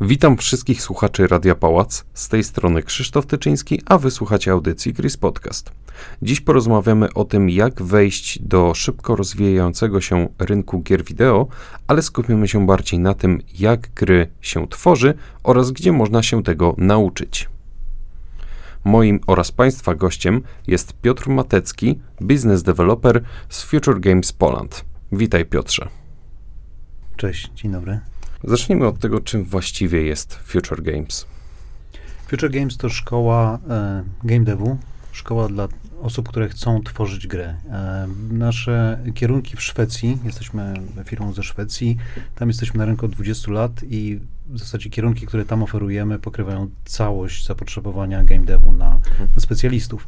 Witam wszystkich słuchaczy Radia Pałac. Z tej strony Krzysztof Tyczyński, a wysłuchacie audycji Chris Podcast. Dziś porozmawiamy o tym, jak wejść do szybko rozwijającego się rynku gier wideo, ale skupimy się bardziej na tym, jak gry się tworzy oraz gdzie można się tego nauczyć. Moim oraz Państwa gościem jest Piotr Matecki, business developer z Future Games Poland. Witaj Piotrze. Cześć, dzień dobry. Zacznijmy od tego, czym właściwie jest Future Games. Future Games to szkoła e, game devu, szkoła dla osób, które chcą tworzyć grę. E, nasze kierunki w Szwecji, jesteśmy firmą ze Szwecji, tam jesteśmy na rynku od 20 lat i w zasadzie kierunki, które tam oferujemy, pokrywają całość zapotrzebowania game devu na, na specjalistów.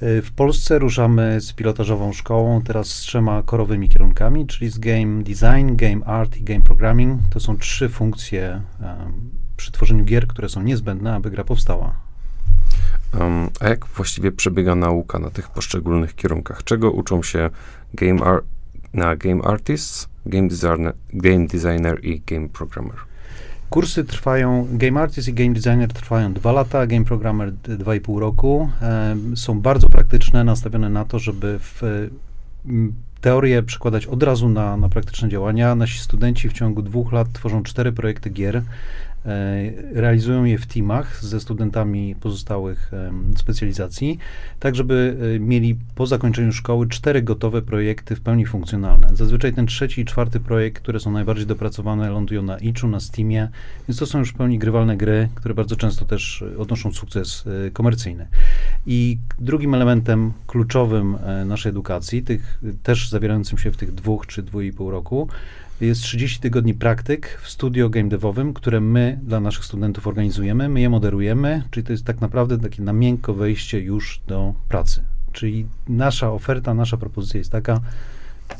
W Polsce ruszamy z pilotażową szkołą, teraz z trzema korowymi kierunkami, czyli z game design, game art i game programming. To są trzy funkcje przy tworzeniu gier, które są niezbędne, aby gra powstała. Um, a jak właściwie przebiega nauka na tych poszczególnych kierunkach? Czego uczą się game ar- na game artists, game designer, game designer i game programmer? Kursy trwają, Game Artist i Game Designer trwają dwa lata, Game Programmer dwa i pół roku. Są bardzo praktyczne, nastawione na to, żeby w teorię przekładać od razu na, na praktyczne działania. Nasi studenci w ciągu dwóch lat tworzą cztery projekty gier. E, realizują je w teamach ze studentami pozostałych specjalizacji, tak żeby e, mieli po zakończeniu szkoły cztery gotowe projekty w pełni funkcjonalne. Zazwyczaj ten trzeci i czwarty projekt, które są najbardziej dopracowane, lądują na Itchu, na Steamie, więc to są już w pełni grywalne gry, które bardzo często też e, odnoszą sukces komercyjny. I drugim elementem kluczowym naszej edukacji, tych, też zawierającym się w tych dwóch czy dwóch i pół roku, jest 30 tygodni praktyk w studio game devowym, które my dla naszych studentów organizujemy, my je moderujemy, czyli to jest tak naprawdę takie na miękko wejście już do pracy. Czyli nasza oferta, nasza propozycja jest taka,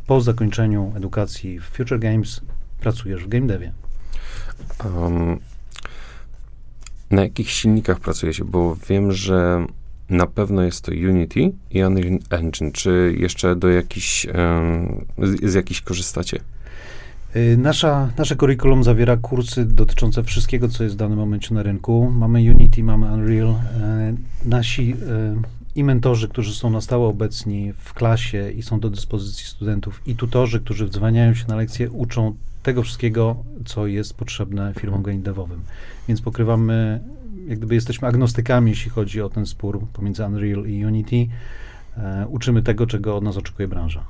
po zakończeniu edukacji w Future Games pracujesz w game devie. Um, na jakich silnikach pracujecie? Bo wiem, że na pewno jest to Unity i Unreal Engine. Czy jeszcze do jakichś, um, z, z jakichś korzystacie? Y, nasza, nasze curriculum zawiera kursy dotyczące wszystkiego, co jest w danym momencie na rynku. Mamy Unity, mamy Unreal. Y, nasi y, i mentorzy, którzy są na stałe obecni w klasie i są do dyspozycji studentów, i tutorzy, którzy wdzwaniają się na lekcje, uczą tego wszystkiego, co jest potrzebne firmom game devowym. Więc pokrywamy, jak gdyby jesteśmy agnostykami, jeśli chodzi o ten spór pomiędzy Unreal i Unity. Uczymy tego, czego od nas oczekuje branża.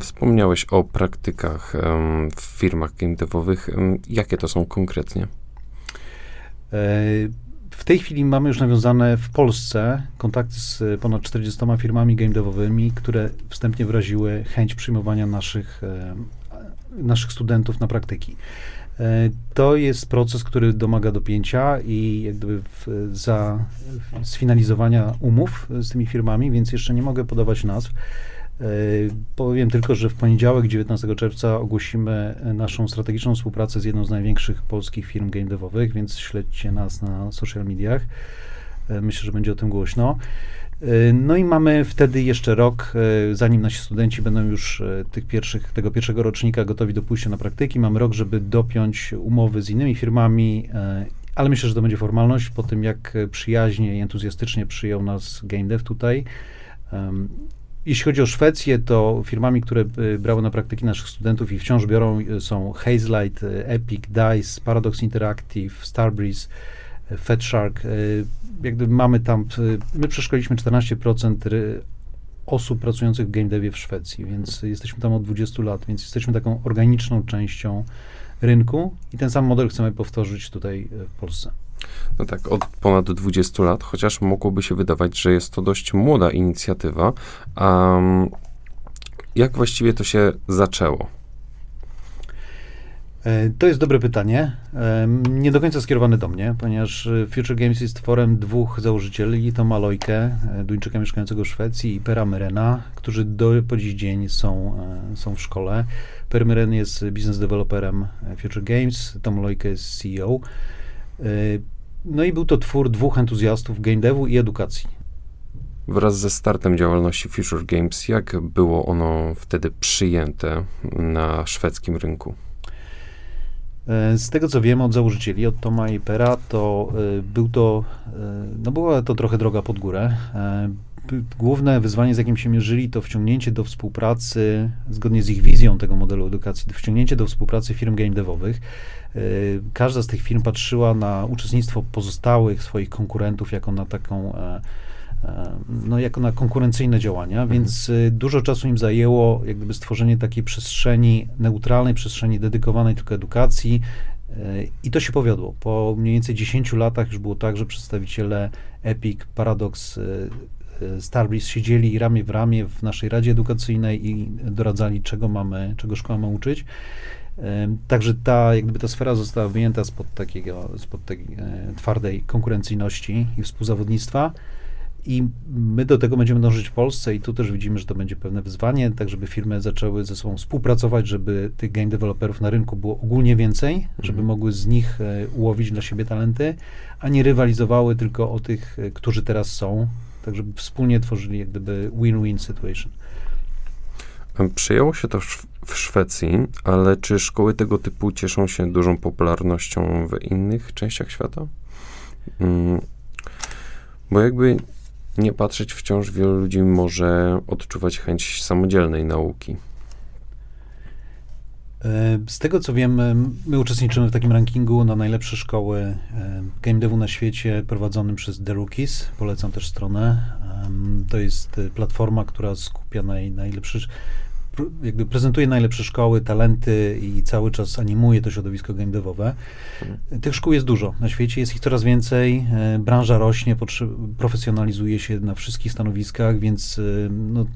Wspomniałeś o praktykach w firmach game devowych. Jakie to są konkretnie? E, w tej chwili mamy już nawiązane w Polsce kontakty z ponad 40 firmami game devowymi, które wstępnie wyraziły chęć przyjmowania naszych, e, naszych studentów na praktyki. E, to jest proces, który domaga dopięcia i jak gdyby w, za sfinalizowania umów z tymi firmami, więc jeszcze nie mogę podawać nazw. E, powiem tylko, że w poniedziałek, 19 czerwca, ogłosimy naszą strategiczną współpracę z jedną z największych polskich firm game devowych, więc śledźcie nas na social mediach. E, myślę, że będzie o tym głośno. E, no i mamy wtedy jeszcze rok, zanim nasi studenci będą już tych pierwszych, tego pierwszego rocznika gotowi do pójścia na praktyki. Mamy rok, żeby dopiąć umowy z innymi firmami, ale myślę, że to będzie formalność po tym, jak przyjaźnie i entuzjastycznie przyjął nas Game Dev tutaj. Jeśli chodzi o Szwecję, to firmami, które y, brały na praktyki naszych studentów i wciąż biorą y, są Hazelight, y, Epic, DICE, Paradox Interactive, Starbreeze, Fat Shark. Jak mamy tam, my przeszkoliliśmy 14% osób pracujących w game devie w Szwecji, więc jesteśmy tam od 20 lat, więc jesteśmy taką organiczną częścią rynku i ten sam model chcemy powtórzyć tutaj w Polsce. No tak, od ponad 20 lat, chociaż mogłoby się wydawać, że jest to dość młoda inicjatywa. Um, jak właściwie to się zaczęło? E, to jest dobre pytanie. Nie do końca skierowane do mnie, ponieważ e, Future Games jest tworem dwóch założycieli, Toma Lojke, e, Duńczyka mieszkającego w Szwecji i Pera Myrena, którzy do po dziś dzień są, są w szkole. Per Myren jest biznes developerem Future Games, Tom Lojke jest CEO. No i był to twór dwóch entuzjastów game devu i edukacji. Wraz ze startem działalności Future Games, jak było ono wtedy przyjęte na szwedzkim rynku? E, z tego co wiem od założycieli, od Toma i Pera, to e, był to, no była to trochę droga pod górę. Główne wyzwanie, z jakim się mierzyli, to wciągnięcie do współpracy, zgodnie z ich wizją tego modelu edukacji, wciągnięcie do współpracy firm game devowych. Każda z tych firm patrzyła na uczestnictwo pozostałych swoich konkurentów jako na taką no, jako na konkurencyjne działania, mhm. więc y, dużo czasu im zajęło jak gdyby stworzenie takiej przestrzeni, neutralnej przestrzeni dedykowanej tylko edukacji y, i to się powiodło. Po mniej więcej 10 latach już było tak, że przedstawiciele Epic, Paradox, y, Starbreeze siedzieli ramię w ramię w naszej Radzie Edukacyjnej i doradzali, czego mamy, czego szkoła ma uczyć. Także ta, jakby ta sfera została wyjęta spod takiego, spod tej e, twardej konkurencyjności i współzawodnictwa. I my do tego będziemy dążyć w Polsce i tu też widzimy, że to będzie pewne wyzwanie, tak żeby firmy zaczęły ze sobą współpracować, żeby tych game developerów na rynku było ogólnie więcej, mhm. żeby mogły z nich e, ułowić dla siebie talenty, a nie rywalizowały tylko o tych, e, którzy teraz są, tak żeby wspólnie tworzyli jak gdyby win-win situation. Przyjęło się to w Szwecji, ale czy szkoły tego typu cieszą się dużą popularnością w innych częściach świata? Mm, bo jakby nie patrzeć wciąż wielu ludzi może odczuwać chęć samodzielnej nauki. E, z tego co wiem, my uczestniczymy w takim rankingu na najlepsze szkoły e, game devu na świecie prowadzonym przez The Rookies. Polecam też stronę. To jest e, platforma, która skupia naj, najlepsze jakby prezentuje najlepsze szkoły, talenty i cały czas animuje to środowisko game devowe. Mhm. Tych szkół jest dużo na świecie, jest ich coraz więcej, e, branża rośnie, profesjonalizuje się na wszystkich stanowiskach, więc e, no,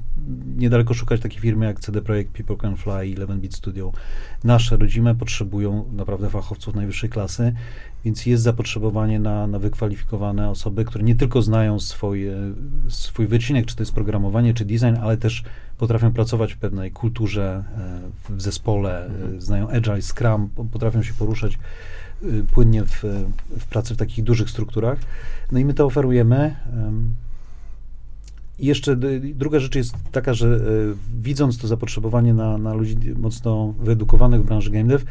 niedaleko szukać takiej firmy jak CD Projekt, People Can Fly, 11-Bit Studio. Nasze rodzime potrzebują naprawdę fachowców najwyższej klasy, więc jest zapotrzebowanie na, na wykwalifikowane osoby, które nie tylko znają swoje, swój wycinek, czy to jest programowanie, czy design, ale też potrafią pracować w pewnej kulturze, e, w zespole, mhm. znają Agile, Scrum, potrafią się poruszać e, płynnie w, w pracy w takich dużych strukturach. No i my to oferujemy. I jeszcze druga rzecz jest taka, że widząc to zapotrzebowanie na, na ludzi mocno wyedukowanych w branży game dev,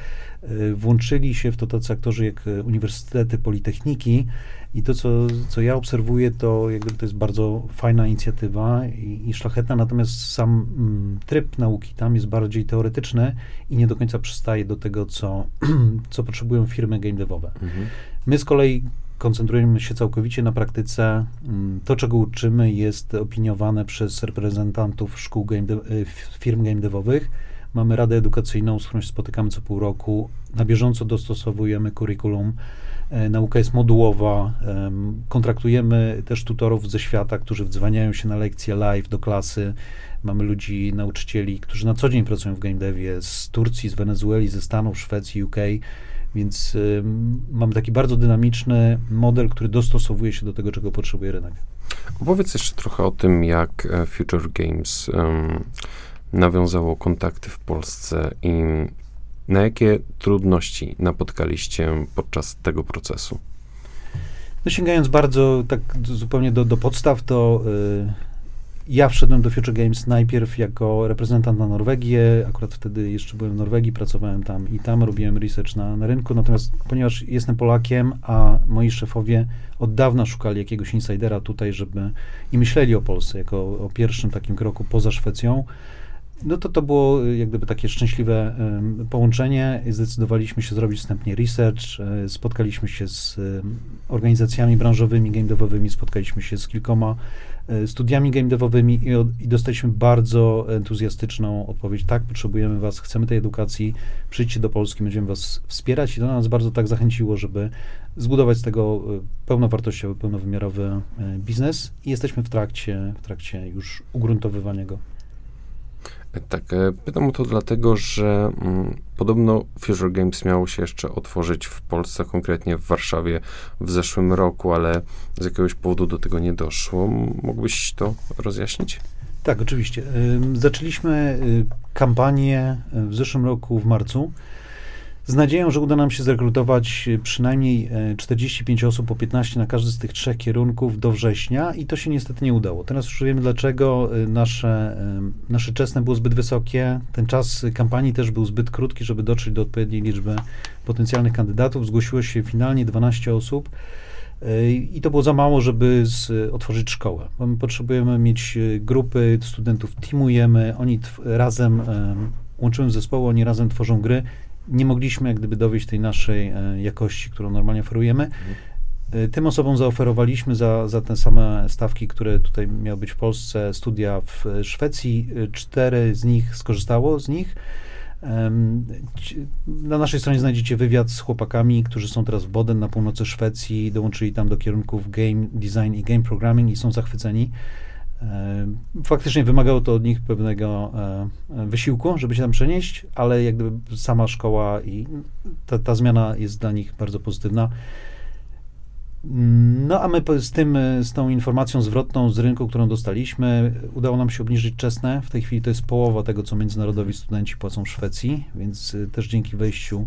włączyli się w to tacy aktorzy jak uniwersytety, politechniki, i to, co, co ja obserwuję, to jakby to jest bardzo fajna inicjatywa i, i szlachetna, natomiast sam mm, tryb nauki tam jest bardziej teoretyczny i nie do końca przystaje do tego, co, co potrzebują firmy game devowe. Mhm. My z kolei koncentrujemy się całkowicie na praktyce. Mm, to, czego uczymy, jest opiniowane przez reprezentantów szkół game de, y, firm game devowych. Mamy radę edukacyjną, z którą się spotykamy co pół roku. Na bieżąco dostosowujemy kurikulum E, nauka jest modułowa. Kontraktujemy też tutorów ze świata, którzy wdzwaniają się na lekcje live do klasy. Mamy ludzi, nauczycieli, którzy na co dzień pracują w game devie z Turcji, z Wenezueli, ze Stanów, Szwecji, UK. Więc mamy taki bardzo dynamiczny model, który dostosowuje się do tego, czego potrzebuje rynek. Opowiedz jeszcze trochę o tym, jak e, Future Games nawiązało kontakty w Polsce i na jakie trudności napotkaliście podczas tego procesu? No sięgając bardzo tak zupełnie do, do podstaw, to y, ja wszedłem do Future Games najpierw jako reprezentant na Norwegię, akurat wtedy jeszcze byłem w Norwegii, pracowałem tam i tam robiłem research na, na rynku, natomiast ponieważ jestem Polakiem, a moi szefowie od dawna szukali jakiegoś insidera tutaj, żeby i myśleli o Polsce jako o pierwszym takim kroku poza Szwecją, no to to było y, jak gdyby takie szczęśliwe połączenie. Zdecydowaliśmy się zrobić wstępnie research, e, spotkaliśmy się z organizacjami branżowymi, game devowymi, spotkaliśmy się z kilkoma studiami game devowymi i, i dostaliśmy bardzo entuzjastyczną odpowiedź. Tak, potrzebujemy was, chcemy tej edukacji, przyjdźcie do Polski, będziemy was wspierać i to nas bardzo tak zachęciło, żeby zbudować z tego pełnowartościowy, pełnowymiarowy biznes i jesteśmy w trakcie, w trakcie już ugruntowywania go. Tak, e, pytam o to dlatego, że mm, podobno Future Games miało się jeszcze otworzyć w Polsce, konkretnie w Warszawie w zeszłym roku, ale z jakiegoś powodu do tego nie doszło. Mógłbyś to rozjaśnić? Tak, oczywiście. Zaczęliśmy y, kampanię y, w zeszłym roku w marcu. Z nadzieją, że uda nam się zrekrutować przynajmniej 45 osób, po 15 na każdy z tych trzech kierunków do września i to się niestety nie udało. Teraz już wiemy dlaczego. Nasze, nasze czesne było zbyt wysokie, ten czas kampanii też był zbyt krótki, żeby dotrzeć do odpowiedniej liczby potencjalnych kandydatów. Zgłosiło się finalnie 12 osób. I to było za mało, żeby z, otworzyć szkołę. My potrzebujemy mieć e, grupy studentów, teamujemy, oni razem e, łączymy zespoły, oni razem tworzą gry. Nie mogliśmy jak gdyby dowieść tej naszej e, jakości, którą normalnie oferujemy. Mhm. Tym osobom zaoferowaliśmy za, za te same stawki, które tutaj miały być w Polsce, studia w Szwecji. Cztery z nich skorzystało z nich. Na naszej stronie znajdziecie wywiad z chłopakami, którzy są teraz w Boden na północy Szwecji, dołączyli tam do kierunków game design i game programming i są zachwyceni. Faktycznie wymagało to od nich pewnego e, wysiłku, żeby się tam przenieść, ale jak gdyby sama szkoła i ta, ta zmiana jest dla nich bardzo pozytywna. No a my z tym, z tą informacją zwrotną z rynku, którą dostaliśmy, udało nam się obniżyć czesne. W tej chwili to jest połowa tego, co międzynarodowi studenci płacą w Szwecji, więc też dzięki wejściu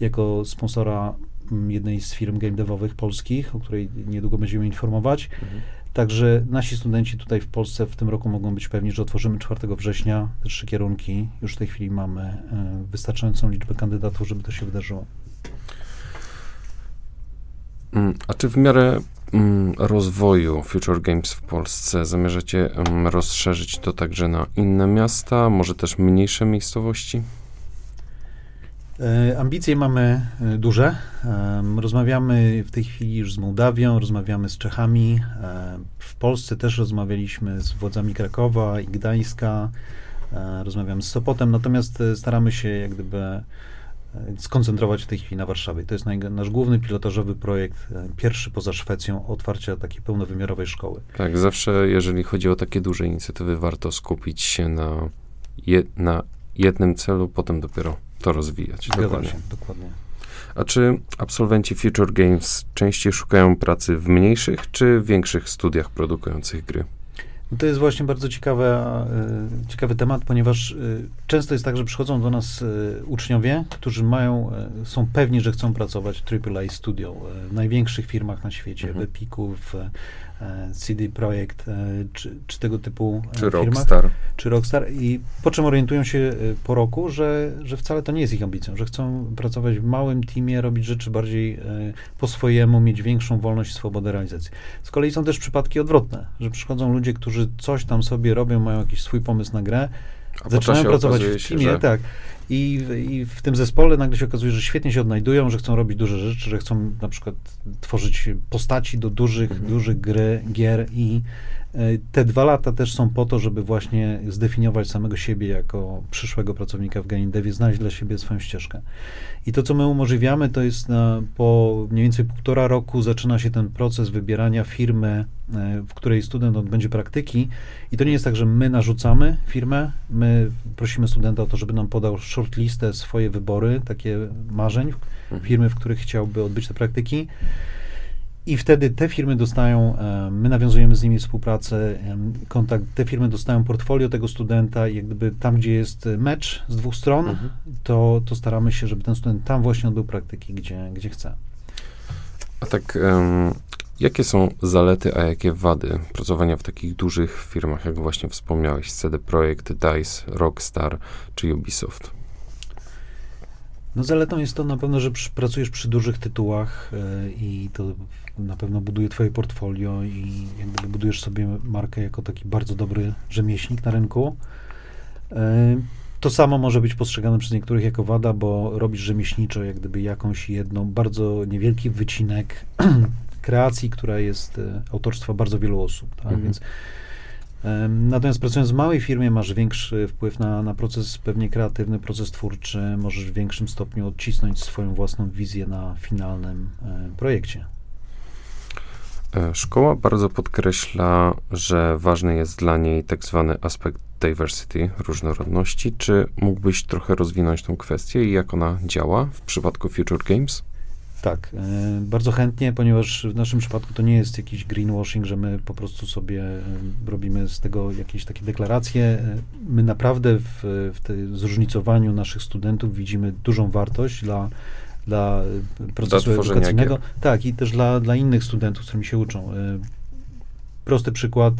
jako sponsora jednej z firm game devowych polskich, o której niedługo będziemy informować. Mhm. Także nasi studenci tutaj w Polsce w tym roku mogą być pewni, że otworzymy 4 września te trzy kierunki. Już w tej chwili mamy y, wystarczającą liczbę kandydatów, żeby to się wydarzyło. Mm, a czy w miarę mm, rozwoju Future Games w Polsce zamierzacie mm, rozszerzyć to także na inne miasta, może też mniejsze miejscowości? E, ambicje mamy e, duże. rozmawiamy w tej chwili już z Mołdawią, rozmawiamy z Czechami. E, w Polsce też rozmawialiśmy z władzami Krakowa i Gdańska. rozmawiamy z Sopotem, natomiast staramy się jak gdyby skoncentrować w tej chwili na Warszawie. To jest nasz główny pilotażowy projekt, e, pierwszy poza Szwecją, otwarcia takiej pełnowymiarowej szkoły. Tak, zawsze jeżeli chodzi o takie duże inicjatywy, warto skupić się na, je, na jednym celu, potem dopiero to rozwijać. Zgadzam dokładnie. się, dokładnie. A czy absolwenci Future Games częściej szukają pracy w mniejszych czy większych studiach produkujących gry? No to jest właśnie bardzo ciekawe, e, ciekawy temat, ponieważ e, często jest tak, że przychodzą do nas e, uczniowie, którzy mają, są pewni, że chcą pracować w AAA Studio, w największych firmach na świecie, mhm. w Epiku, w CD Projekt, e, czy, czy tego typu e, czy firmach, Rockstar. czy Rockstar i po czym orientują się po roku, że, że wcale to nie jest ich ambicją, że chcą pracować w małym teamie, robić rzeczy bardziej po swojemu, mieć większą wolność i swobodę realizacji. Z kolei są też przypadki odwrotne, że przychodzą ludzie, którzy coś tam sobie robią, mają jakiś swój pomysł na grę, a zaczynają pracować w teamie, że... tak. I, I, w tym zespole nagle się okazuje, że świetnie się odnajdują, że chcą robić duże rzeczy, że chcą na przykład tworzyć postaci do dużych, mhm. dużych gry, gier i te dwa lata też są po to, żeby właśnie zdefiniować samego siebie jako przyszłego pracownika w game devie, znaleźć dla siebie swoją ścieżkę. I to, co my umożliwiamy, to jest na, po mniej więcej półtora roku zaczyna się ten proces wybierania firmy, e, w której student odbędzie praktyki. I to nie jest tak, że my narzucamy firmę, my prosimy studenta o to, żeby nam podał shortlistę, swoje wybory, takie marzeń, mhm. firmy, w których chciałby odbyć te praktyki. I wtedy te firmy dostają, e, my nawiązujemy z nimi współpracę, kontakt, te firmy dostają portfolio tego studenta i jak gdyby tam, gdzie jest mecz z dwóch stron, mhm. to, to staramy się, żeby ten student tam właśnie odbył praktyki, gdzie, gdzie chce. A tak, um, jakie są zalety, a jakie wady pracowania w takich dużych firmach, jak właśnie wspomniałeś, CD Projekt, DICE, Rockstar czy Ubisoft? No zaletą jest to na pewno, że przy, pracujesz przy dużych tytułach yy, i to na pewno buduje twoje portfolio i jakby budujesz sobie markę jako taki bardzo dobry rzemieślnik na rynku. Yy, to samo może być postrzegane przez niektórych jako wada, bo robisz rzemieślniczo jak gdyby jakąś jedną, bardzo niewielki wycinek kreacji, która jest y, autorstwa bardzo wielu osób. Tak? Mhm. Więc Natomiast pracując w małej firmie masz większy wpływ na, na proces pewnie kreatywny, proces twórczy, możesz w większym stopniu odcisnąć swoją własną wizję na finalnym projekcie. E, szkoła bardzo podkreśla, że ważny jest dla niej tak zwany aspekt diversity, różnorodności. Czy mógłbyś trochę rozwinąć tą kwestię i jak ona działa w przypadku Future Games? Tak, e, bardzo chętnie, ponieważ w naszym przypadku to nie jest jakiś greenwashing, że my po prostu sobie e, robimy z tego jakieś takie deklaracje. E, my naprawdę w, w zróżnicowaniu naszych studentów widzimy dużą wartość dla, dla procesu Dla edukacyjnego. gier. Tak, i też dla, dla innych studentów, z którymi się uczą. Prosty przykład.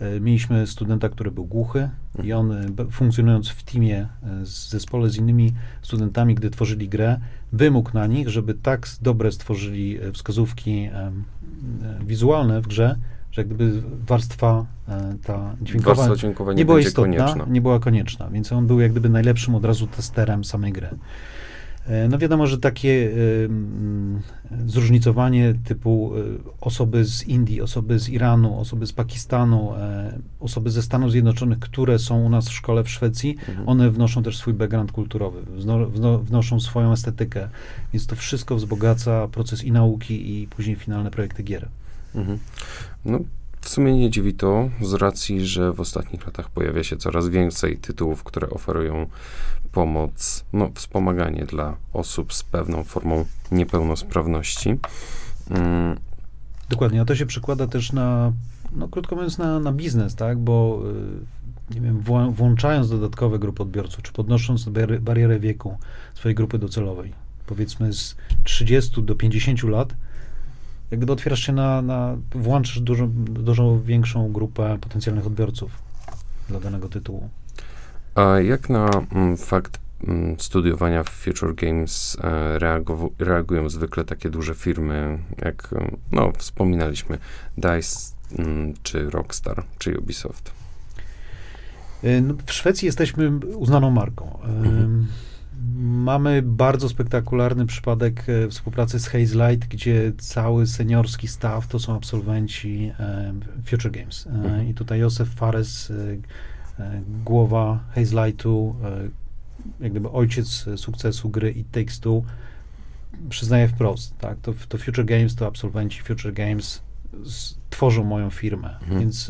E, Mieliśmy studenta, który był głuchy i on e, funkcjonując w teamie, e, z zespole z innymi studentami, gdy tworzyli grę, wymógł na nich, żeby tak dobre stworzyli wskazówki wizualne w grze, że jak gdyby warstwa ta dźwiękowa Warstwa dźwiękowa nie, nie była istotna, konieczna. nie była konieczna, więc on był jak gdyby najlepszym od razu testerem samej gry. E, No wiadomo, że takie y, mm, zróżnicowanie typu y, osoby z Indii, osoby z Iranu, osoby z Pakistanu, e, osoby ze Stanów Zjednoczonych, które są u nas w szkole w Szwecji, Mhm. one wnoszą też swój background kulturowy, wnoszą swoją estetykę, więc to wszystko wzbogaca proces i nauki i później finalne projekty gier. Mhm. No, w sumie nie dziwi to z racji, że w ostatnich latach pojawia się coraz więcej tytułów, które oferują pomoc, no, wspomaganie dla osób z pewną formą niepełnosprawności. Mm, Dokładnie, a to się przekłada też na, no krótko mówiąc, na, na biznes, tak, bo y, nie wiem, włączając dodatkowe grupy odbiorców, czy podnosząc barierę wieku swojej grupy docelowej, powiedzmy z 30 do 50 lat, jak gdyby otwierasz się na, na włączysz dużo, dużo większą grupę potencjalnych odbiorców dla danego tytułu. A jak na mm, fakt mm, studiowania w Future Games e, reagow- reagują zwykle takie duże firmy, jak e, no, wspominaliśmy, DICE mm, czy Rockstar, czy Ubisoft? Y, no, W Szwecji jesteśmy uznaną marką. Ym, Mamy bardzo spektakularny przypadek e, współpracy z Haze Light, gdzie cały seniorski staff to są absolwenci e, Future Games. E, Mhm. I tutaj Józef Fares, głowa Haze Lightu, jak gdyby ojciec sukcesu gry It Takes Two, przyznaje wprost, tak, to, to Future Games, to absolwenci Future Games tworzą moją firmę, Mhm. więc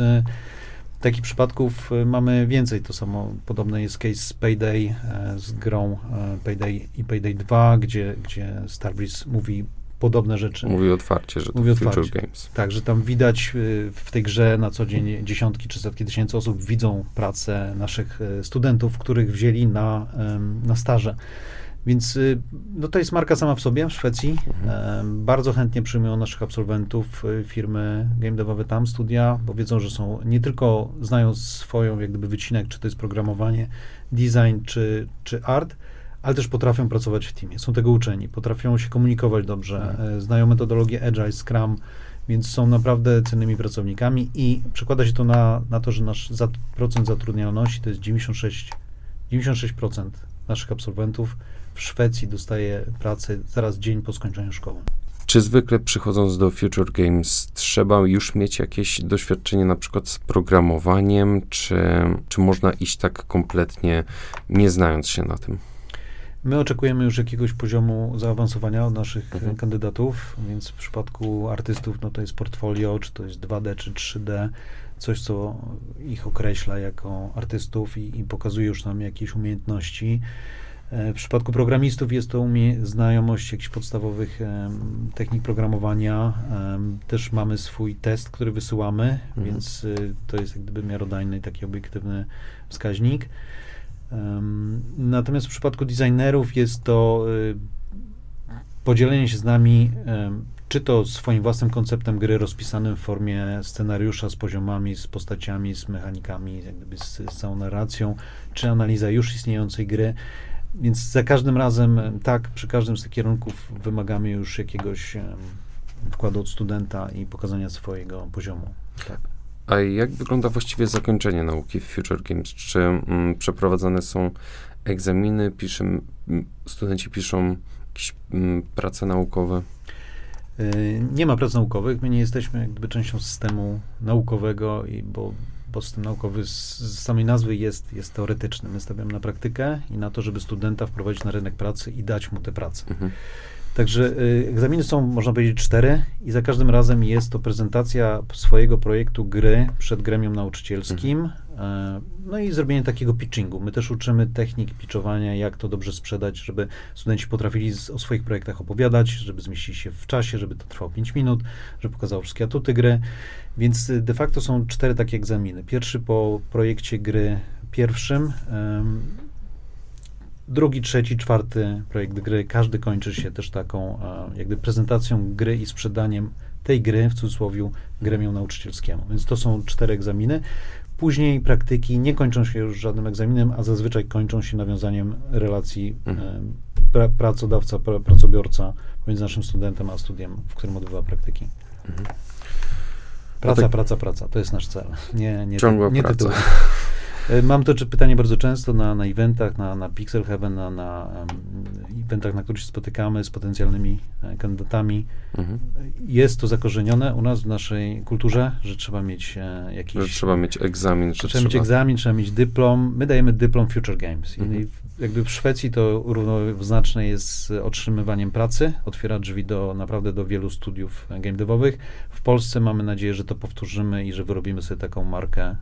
takich przypadków e, mamy więcej. To samo podobne jest case z Payday e, z grą e, Payday i Payday 2, gdzie, gdzie Starbreeze mówi podobne rzeczy. Mówi otwarcie, że to Mówi Future otwarcie. Games. Tak, że tam widać y, w tej grze na co dzień dziesiątki czy setki tysięcy osób widzą pracę naszych e, studentów, których wzięli na, na staże. Więc y, no to jest marka sama w sobie w Szwecji. Em, Bardzo chętnie przyjmują naszych absolwentów y, firmy game devowe tam, studia, bo wiedzą, że są nie tylko znają swoją jak gdyby wycinek, czy to jest programowanie, design, czy, czy art, ale też potrafią pracować w teamie. Są tego uczeni, potrafią się komunikować dobrze, e, znają metodologię Agile, Scrum, więc są naprawdę cennymi pracownikami i przekłada się to na, na to, że nasz procent zatrudnialności to jest 96, 96% naszych absolwentów w Szwecji dostaje pracę zaraz dzień po skończeniu szkoły. Czy zwykle przychodząc do Future Games trzeba już mieć jakieś doświadczenie na przykład z programowaniem, czy, czy można iść tak kompletnie nie znając się na tym? My oczekujemy już jakiegoś poziomu zaawansowania od naszych Mhm. kandydatów, więc w przypadku artystów no to jest portfolio, czy to jest 2D, czy 3D, coś, co ich określa jako artystów i, i pokazuje już nam jakieś umiejętności. E, W przypadku programistów jest to umie- znajomość jakichś podstawowych technik programowania. Też mamy swój test, który wysyłamy, Mhm. więc y, to jest jak gdyby miarodajny, taki obiektywny wskaźnik. Natomiast w przypadku designerów jest to y, podzielenie się z nami, czy to swoim własnym konceptem gry rozpisanym w formie scenariusza z poziomami, z postaciami, z mechanikami, z, z całą narracją, czy analiza już istniejącej gry. Więc za każdym razem, em, tak, przy każdym z tych kierunków wymagamy już jakiegoś em, wkładu od studenta i pokazania swojego poziomu. Tak. A jak wygląda właściwie zakończenie nauki w Future Games? Czy mm, przeprowadzane są egzaminy, pisze, studenci piszą jakieś mm, prace naukowe? Y, Nie ma prac naukowych, my nie jesteśmy jak gdyby częścią systemu naukowego, i bo, bo system naukowy z, z samej nazwy jest, jest teoretyczny. My stawiamy na praktykę i na to, żeby studenta wprowadzić na rynek pracy i dać mu tę pracę. Mhm. Także y, egzaminy są, można powiedzieć, cztery i za każdym razem jest to prezentacja swojego projektu gry przed gremium nauczycielskim. E, no i zrobienie takiego pitchingu. My też uczymy technik pitchowania, jak to dobrze sprzedać, żeby studenci potrafili z, o swoich projektach opowiadać, żeby zmieścili się w czasie, żeby to trwało 5 minut, żeby pokazało wszystkie atuty gry. Więc de facto są cztery takie egzaminy. Pierwszy po projekcie gry pierwszym, drugi, trzeci, czwarty projekt gry, każdy kończy się też taką jakby prezentacją gry i sprzedaniem tej gry, w cudzysłowie, gremium nauczycielskiemu. Więc to są cztery egzaminy. Później praktyki nie kończą się już żadnym egzaminem, a zazwyczaj kończą się nawiązaniem relacji mhm. pra, pracodawca, pra, pracobiorca między naszym studentem a studiem, w którym odbywa praktyki. Mhm. Praca, tak, praca, praca. To jest nasz cel. Nie, nie, Ciągła nie praca. E, mam to pytanie bardzo często na, na eventach, na, na Pixel Heaven, na, na um, eventach, na których się spotykamy z potencjalnymi e, kandydatami. Mhm. Jest to zakorzenione u nas w naszej kulturze, że trzeba mieć e, jakiś... Że trzeba mieć egzamin. Że trzeba, trzeba mieć egzamin, trzeba mieć dyplom. My dajemy dyplom Future Games. Mhm. I jakby w Szwecji to równoznaczne jest z otrzymywaniem pracy, otwiera drzwi do naprawdę do wielu studiów game devowych. W Polsce mamy nadzieję, że to powtórzymy i że wyrobimy sobie taką markę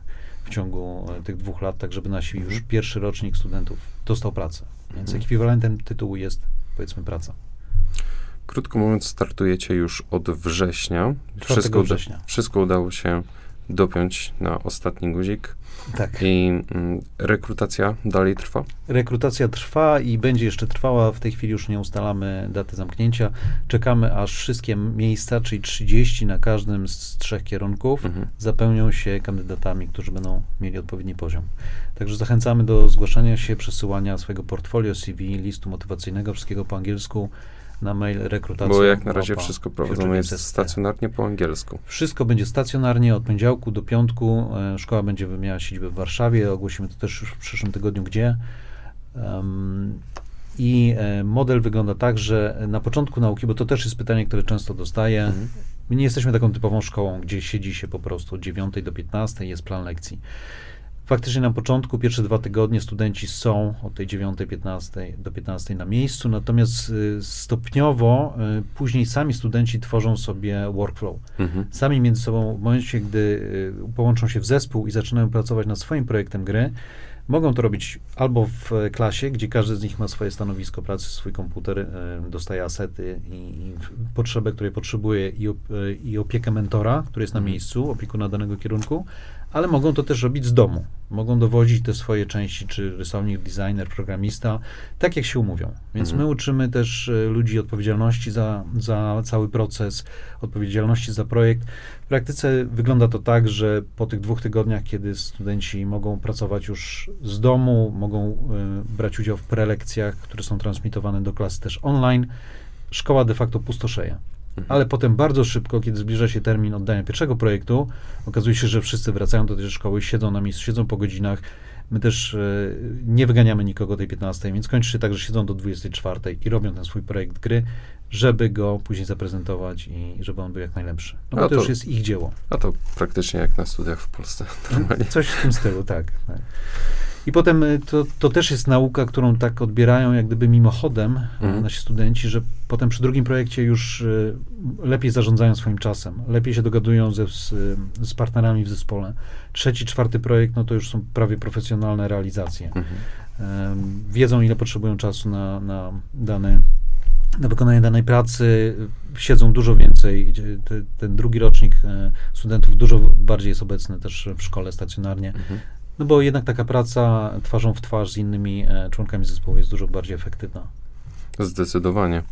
w ciągu e, tych dwóch lat, tak żeby nasi już pierwszy rocznik studentów dostał pracę. Więc mhm. ekwiwalentem tytułu jest, powiedzmy, praca. Krótko mówiąc, startujecie już od września. Wszystko, września. wszystko udało się dopiąć na ostatni guzik. Tak. I mm, rekrutacja dalej trwa? Rekrutacja trwa i będzie jeszcze trwała. W tej chwili już nie ustalamy daty zamknięcia. Czekamy, aż wszystkie miejsca, czyli 30 na każdym z trzech kierunków, mhm. zapełnią się kandydatami, którzy będą mieli odpowiedni poziom. Także zachęcamy do zgłaszania się, przesyłania swojego portfolio, CV, listu motywacyjnego, wszystkiego po angielsku na mail rekrutacja. Bo jak na razie wszystko prowadzone jest stacjonarnie po angielsku. Wszystko będzie stacjonarnie od poniedziałku do piątku. E, szkoła będzie miała siedzibę w Warszawie. Ogłosimy to też już w przyszłym tygodniu, gdzie. Um, I e, model wygląda tak, że na początku nauki, bo to też jest pytanie, które często dostaję. Mhm. My nie jesteśmy taką typową szkołą, gdzie siedzi się po prostu od 9 do 15, jest plan lekcji. Faktycznie na początku, pierwsze dwa tygodnie studenci są od tej 9.15 do 15 na miejscu, natomiast y, stopniowo y, później sami studenci tworzą sobie workflow. Mhm. Sami między sobą, w momencie, gdy y, połączą się w zespół i zaczynają pracować nad swoim projektem gry, Mogą to robić albo w klasie, gdzie każdy z nich ma swoje stanowisko pracy, swój komputer, dostaje asety i, i potrzebę, której potrzebuje i, i opiekę mentora, który jest na mhm. miejscu, opiekuna danego kierunku, ale mogą to też robić z domu. Mogą dowodzić te swoje części, czy rysownik, designer, programista, tak jak się umówią. Więc mhm. my uczymy też e, ludzi odpowiedzialności za, za cały proces, odpowiedzialności za projekt. W praktyce wygląda to tak, że po tych dwóch tygodniach, kiedy studenci mogą pracować już z domu, mogą y, brać udział w prelekcjach, które są transmitowane do klas też online, szkoła de facto pustoszeje. Mhm. Ale potem bardzo szybko, kiedy zbliża się termin oddania pierwszego projektu, okazuje się, że wszyscy wracają do tej szkoły, siedzą na miejscu, siedzą po godzinach. My też e, nie wyganiamy nikogo tej 15, więc kończy się tak, że siedzą do 24 i robią ten swój projekt gry, żeby go później zaprezentować i żeby on był jak najlepszy. No bo to, to, już jest ich dzieło. A to praktycznie jak na studiach w Polsce. Normalnie. Coś w tym stylu, tak. tak. I potem y, to, to też jest nauka, którą tak odbierają jak gdyby mimochodem mm. nasi studenci, że potem przy drugim projekcie już y, lepiej zarządzają swoim czasem, lepiej się dogadują ze, z, z partnerami w zespole. Trzeci, czwarty projekt, no to już są prawie profesjonalne realizacje. -hmm. Wiedzą, ile potrzebują czasu na, na dane na wykonanie danej pracy siedzą dużo więcej. Te, ten drugi rocznik e, studentów dużo bardziej jest obecny też w szkole stacjonarnie. Mhm. No bo jednak taka praca twarzą w twarz z innymi e, członkami zespołu jest dużo bardziej efektywna. Zdecydowanie.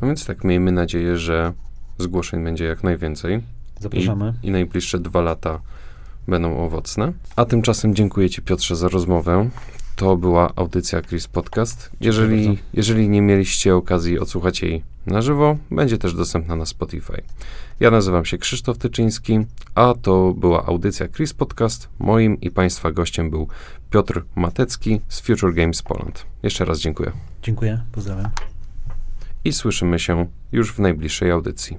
No więc tak, miejmy nadzieję, że zgłoszeń będzie jak najwięcej. Zapraszamy. I, i najbliższe dwa lata będą owocne. A tymczasem dziękuję Ci Piotrze za rozmowę. To była audycja Chris Podcast. Jeżeli, jeżeli nie mieliście okazji odsłuchać jej na żywo, będzie też dostępna na Spotify. Ja nazywam się Krzysztof Tyczyński, a to była audycja Chris Podcast. Moim i Państwa gościem był Piotr Matecki z Future Games Poland. Jeszcze raz dziękuję. Dziękuję, pozdrawiam. I słyszymy się już w najbliższej audycji.